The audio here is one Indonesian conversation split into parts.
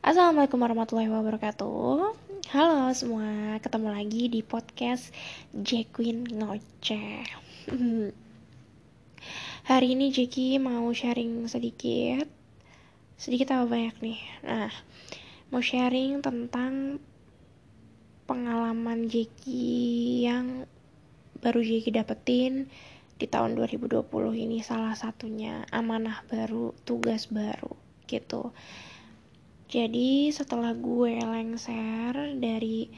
Assalamualaikum warahmatullahi wabarakatuh. Halo semua, ketemu lagi di podcast Jequin Ngoceh. Hari ini Jeki mau sharing sedikit Sedikit apa banyak nih? Nah, mau sharing tentang pengalaman Jeki yang baru Jeki dapetin di tahun 2020 ini salah satunya amanah baru, tugas baru gitu jadi setelah gue lengser dari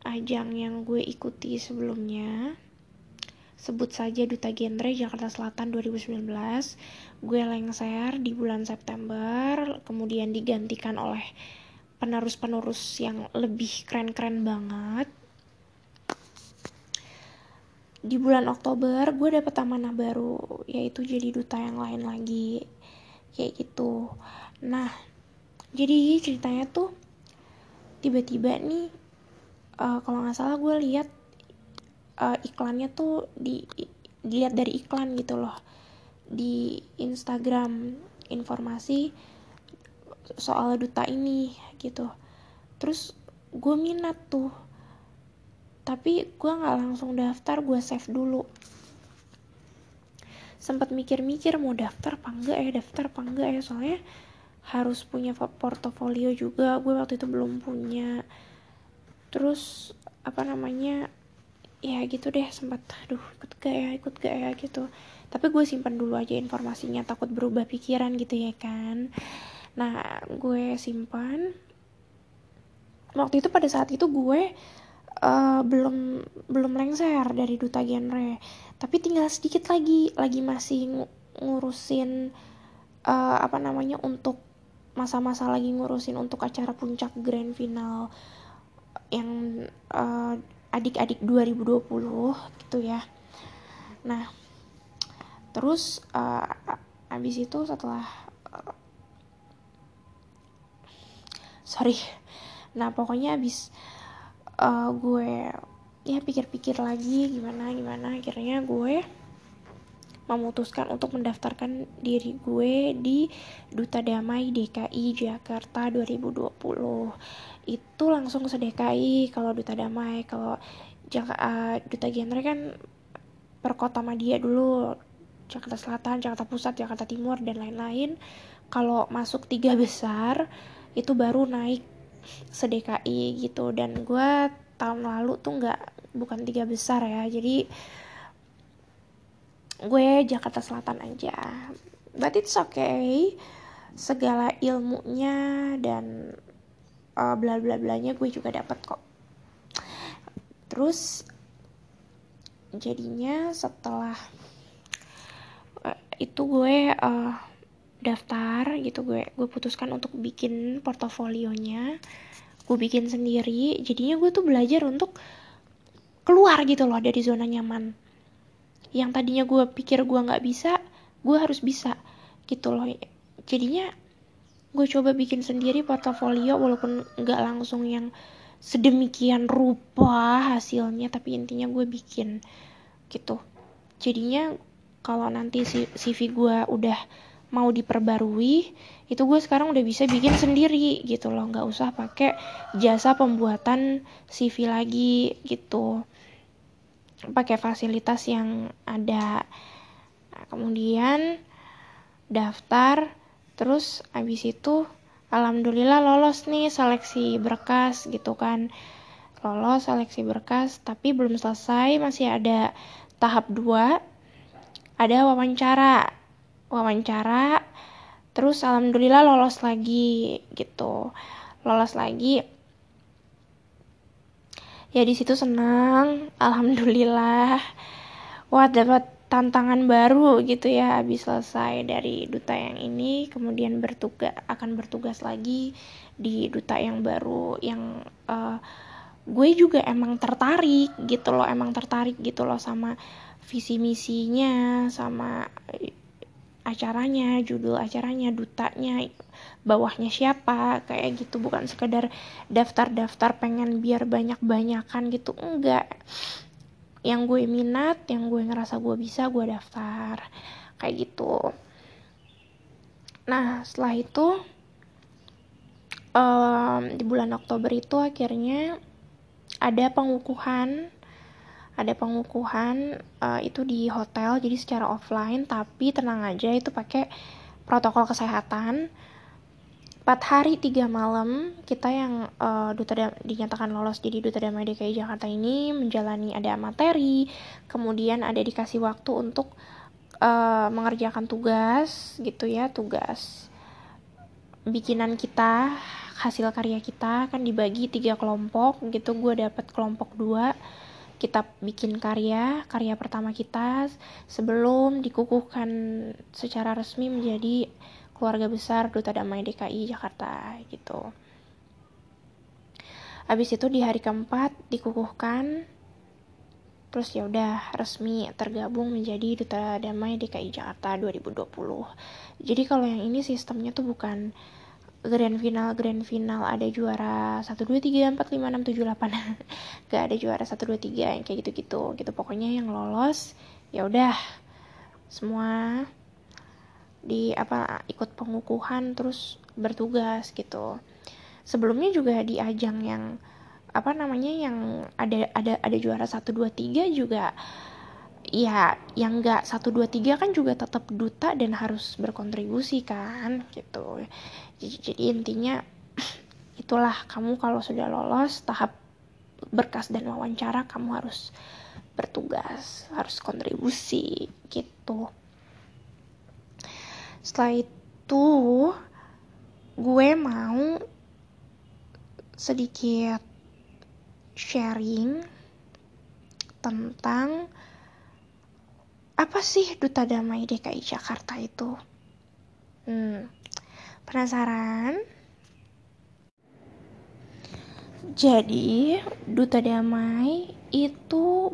ajang yang gue ikuti sebelumnya, sebut saja Duta Genre Jakarta Selatan 2019, gue lengser di bulan September, kemudian digantikan oleh penerus-penerus yang lebih keren-keren banget. Di bulan Oktober gue dapet amanah baru, yaitu jadi duta yang lain lagi, kayak gitu. Nah, jadi ceritanya tuh tiba-tiba nih uh, kalau nggak salah gue lihat uh, iklannya tuh di dilihat dari iklan gitu loh. Di Instagram informasi soal duta ini gitu. Terus gue minat tuh. Tapi gue nggak langsung daftar gue save dulu. Sempat mikir-mikir mau daftar apa enggak ya daftar apa enggak ya. Soalnya harus punya portofolio juga. Gue waktu itu belum punya. Terus apa namanya ya gitu deh sempat aduh ikut gak ya ikut gak ya gitu. Tapi gue simpan dulu aja informasinya takut berubah pikiran gitu ya kan. Nah gue simpan. Waktu itu pada saat itu gue uh, belum belum lengser dari duta genre. Tapi tinggal sedikit lagi lagi masih ngurusin uh, apa namanya untuk masa-masa lagi ngurusin untuk acara puncak grand final yang uh, adik-adik 2020 gitu ya. Nah terus uh, abis itu setelah uh, sorry. Nah pokoknya abis uh, gue ya pikir-pikir lagi gimana gimana akhirnya gue memutuskan untuk mendaftarkan diri gue di Duta Damai DKI Jakarta 2020 itu langsung se DKI kalau Duta Damai kalau uh, Duta Genre kan per kota Madia dulu Jakarta Selatan, Jakarta Pusat, Jakarta Timur dan lain-lain. Kalau masuk tiga besar itu baru naik se DKI gitu. Dan gue tahun lalu tuh nggak bukan tiga besar ya jadi gue Jakarta Selatan aja. But it's okay. Segala ilmunya dan uh, bla bla blanya gue juga dapat kok. Terus jadinya setelah uh, itu gue uh, daftar gitu gue gue putuskan untuk bikin portofolionya. Gue bikin sendiri. Jadinya gue tuh belajar untuk keluar gitu loh dari zona nyaman yang tadinya gue pikir gue nggak bisa gue harus bisa gitu loh. Jadinya gue coba bikin sendiri portofolio walaupun nggak langsung yang sedemikian rupa hasilnya tapi intinya gue bikin gitu. Jadinya kalau nanti CV gue udah mau diperbarui itu gue sekarang udah bisa bikin sendiri gitu loh. Nggak usah pakai jasa pembuatan CV lagi gitu pakai fasilitas yang ada. Nah, kemudian daftar terus habis itu alhamdulillah lolos nih seleksi berkas gitu kan. Lolos seleksi berkas tapi belum selesai masih ada tahap 2 ada wawancara. Wawancara terus alhamdulillah lolos lagi gitu. Lolos lagi ya di situ senang. Alhamdulillah. Wah dapat tantangan baru gitu ya. Habis selesai dari duta yang ini kemudian bertugas akan bertugas lagi di duta yang baru yang uh, gue juga emang tertarik gitu loh emang tertarik gitu loh sama visi misinya sama acaranya judul acaranya dutanya bawahnya siapa kayak gitu. Bukan sekedar daftar-daftar pengen biar banyak-banyakan gitu enggak. Yang gue minat yang gue ngerasa gue bisa gue daftar. Kayak gitu. Nah setelah itu um, di bulan Oktober itu akhirnya ada pengukuhan ada pengukuhan uh, itu di hotel jadi secara offline tapi tenang aja itu pakai protokol kesehatan. 4 hari 3 malam kita yang uh, duta dinyatakan lolos jadi duta damai DKI Jakarta ini menjalani ada materi kemudian ada dikasih waktu untuk uh, mengerjakan tugas gitu ya tugas bikinan kita hasil karya kita kan dibagi tiga kelompok gitu gue dapet kelompok dua kita bikin karya karya pertama kita sebelum dikukuhkan secara resmi menjadi keluarga besar Duta Damai DKI Jakarta gitu. Habis itu di hari keempat dikukuhkan terus ya udah resmi tergabung menjadi Duta Damai DKI Jakarta 2020. Jadi kalau yang ini sistemnya tuh bukan grand final grand final ada juara 1 2 3 4 5 6 7 8. Gak ada juara 1 2 3 yang kayak gitu-gitu. Gitu pokoknya yang lolos ya udah semua di apa ikut pengukuhan terus bertugas gitu sebelumnya juga di ajang yang apa namanya yang ada ada ada juara satu dua tiga juga ya yang enggak satu dua tiga kan juga tetap duta dan harus berkontribusi kan gitu. Jadi, jadi intinya itulah kamu kalau sudah lolos tahap berkas dan wawancara kamu harus bertugas harus kontribusi gitu. Setelah itu gue mau sedikit sharing tentang apa sih Duta Damai DKI Jakarta itu? Hmm, penasaran? Jadi, Duta Damai itu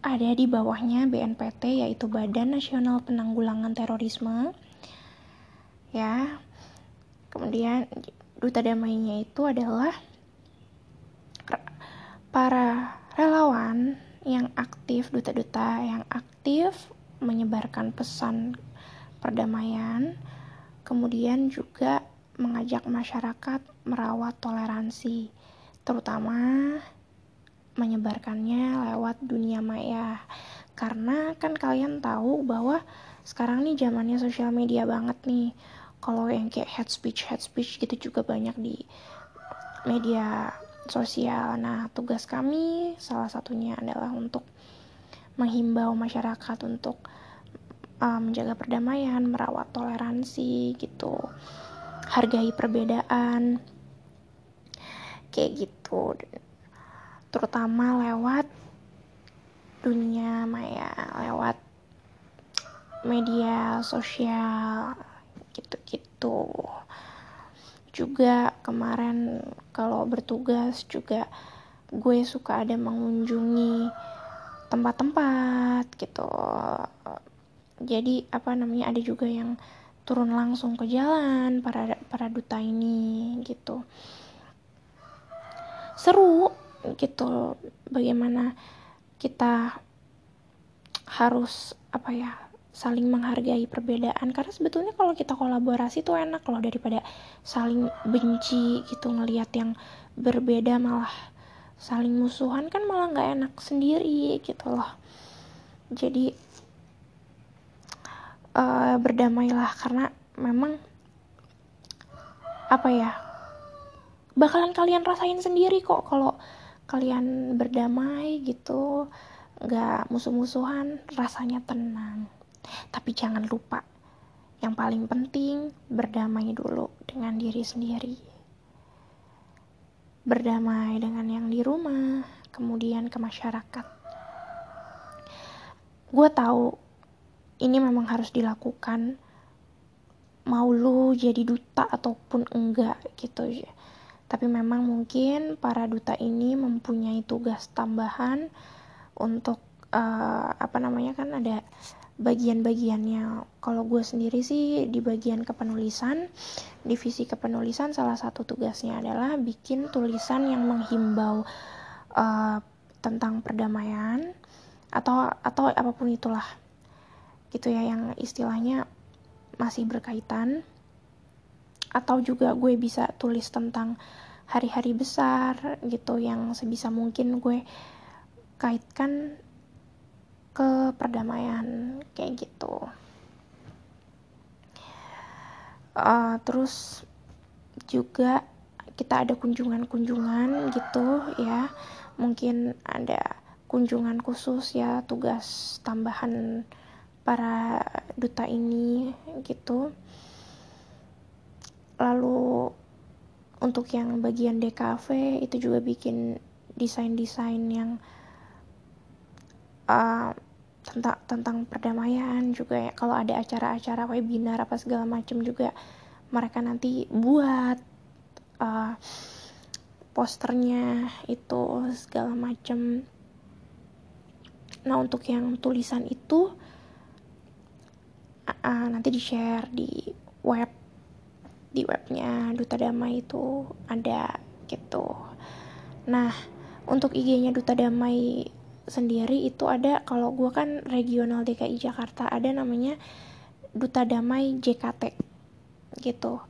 ada di bawahnya BNPT yaitu Badan Nasional Penanggulangan Terorisme ya kemudian duta damainya itu adalah para relawan yang aktif duta-duta yang aktif menyebarkan pesan perdamaian kemudian juga mengajak masyarakat merawat toleransi terutama menyebarkannya lewat dunia maya. Karena kan kalian tahu bahwa sekarang nih zamannya sosial media banget nih. Kalau yang kayak head speech head speech gitu juga banyak di media sosial. Nah tugas kami salah satunya adalah untuk menghimbau masyarakat untuk uh, menjaga perdamaian merawat toleransi gitu hargai perbedaan kayak gitu. Terutama lewat dunia maya lewat media sosial gitu-gitu juga kemarin kalau bertugas juga gue suka ada mengunjungi tempat-tempat gitu. Jadi apa namanya ada juga yang turun langsung ke jalan para para duta ini gitu. Seru gitu bagaimana kita harus apa ya saling menghargai perbedaan. Karena sebetulnya kalau kita kolaborasi tuh enak loh daripada saling benci gitu ngelihat yang berbeda malah saling musuhan kan malah nggak enak sendiri gitu loh. Jadi uh, berdamailah karena memang apa ya bakalan kalian rasain sendiri kok kalau kalian berdamai gitu nggak musuh-musuhan rasanya tenang tapi jangan lupa, yang paling penting berdamai dulu dengan diri sendiri. Berdamai dengan yang di rumah, kemudian ke masyarakat. Gue tahu ini memang harus dilakukan mau lu jadi duta ataupun enggak gitu ya. Tapi memang mungkin para duta ini mempunyai tugas tambahan untuk uh, apa namanya kan ada bagian-bagiannya. Kalau gue sendiri sih di bagian kepenulisan divisi kepenulisan salah satu tugasnya adalah bikin tulisan yang menghimbau uh, tentang perdamaian atau atau apa pun itulah. Gitu ya yang istilahnya masih berkaitan. Atau juga gue bisa tulis tentang hari-hari besar gitu yang sebisa mungkin gue kaitkan ke perdamaian kayak gitu. Uh, terus juga kita ada kunjungan-kunjungan gitu ya. Mungkin ada kunjungan khusus ya tugas tambahan para duta ini gitu. Lalu untuk yang bagian DKV itu juga bikin desain-desain yang uh, tentang tentang perdamaian juga ya. Kalau ada acara-acara webinar apa segala macam juga mereka nanti buat uh, posternya itu segala macam nah untuk yang tulisan itu uh, nanti di share di web di webnya Duta Damai itu ada gitu. Nah untuk IG-nya Duta Damai sendiri itu ada kalau gue kan regional DKI Jakarta ada namanya Duta Damai JKT gitu.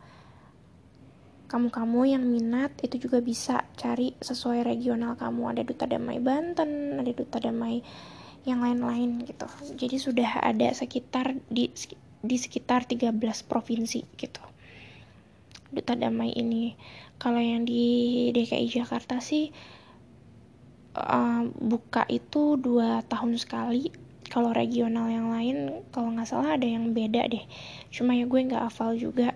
Kamu-kamu yang minat itu juga bisa cari sesuai regional kamu. Ada Duta Damai Banten ada Duta Damai yang lain-lain gitu. Jadi sudah ada sekitar di di sekitar 13 provinsi gitu. Duta damai ini. Kalau yang di DKI Jakarta sih uh, buka itu dua tahun sekali. Kalau regional yang lain kalau nggak salah ada yang beda deh. Cuma ya gue nggak hafal juga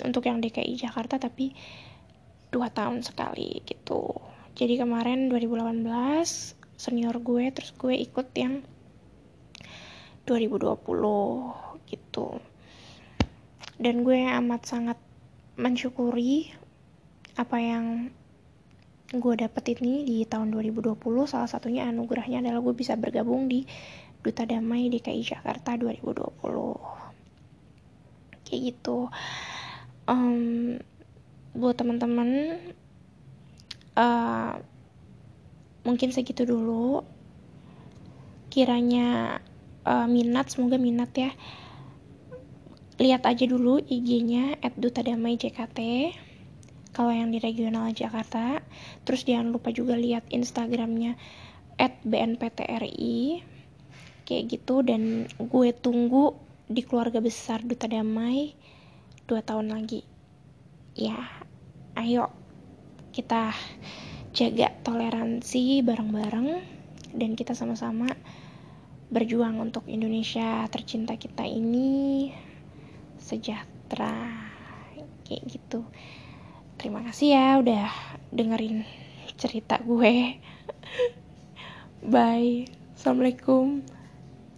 untuk yang DKI Jakarta tapi dua tahun sekali gitu. Jadi kemarin 2018 senior gue terus gue ikut yang 2020 gitu. Dan gue amat sangat mensyukuri apa yang gue dapet ini di tahun 2020 salah satunya anugerahnya adalah gue bisa bergabung di Duta Damai DKI Jakarta 2020 kayak gitu. Um, buat teman-teman uh, mungkin segitu dulu. Kiranya uh, minat semoga minat ya. Lihat aja dulu IG-nya @dutadamai_jkt kalau yang di regional Jakarta terus jangan lupa juga lihat Instagramnya @bnptri kayak gitu. Dan gue tunggu di keluarga besar Duta Damai dua tahun lagi. Ya ayo kita jaga toleransi bareng-bareng dan kita sama-sama berjuang untuk Indonesia tercinta kita ini sejahtera kayak gitu terima kasih ya udah dengerin cerita gue. Bye. Assalamualaikum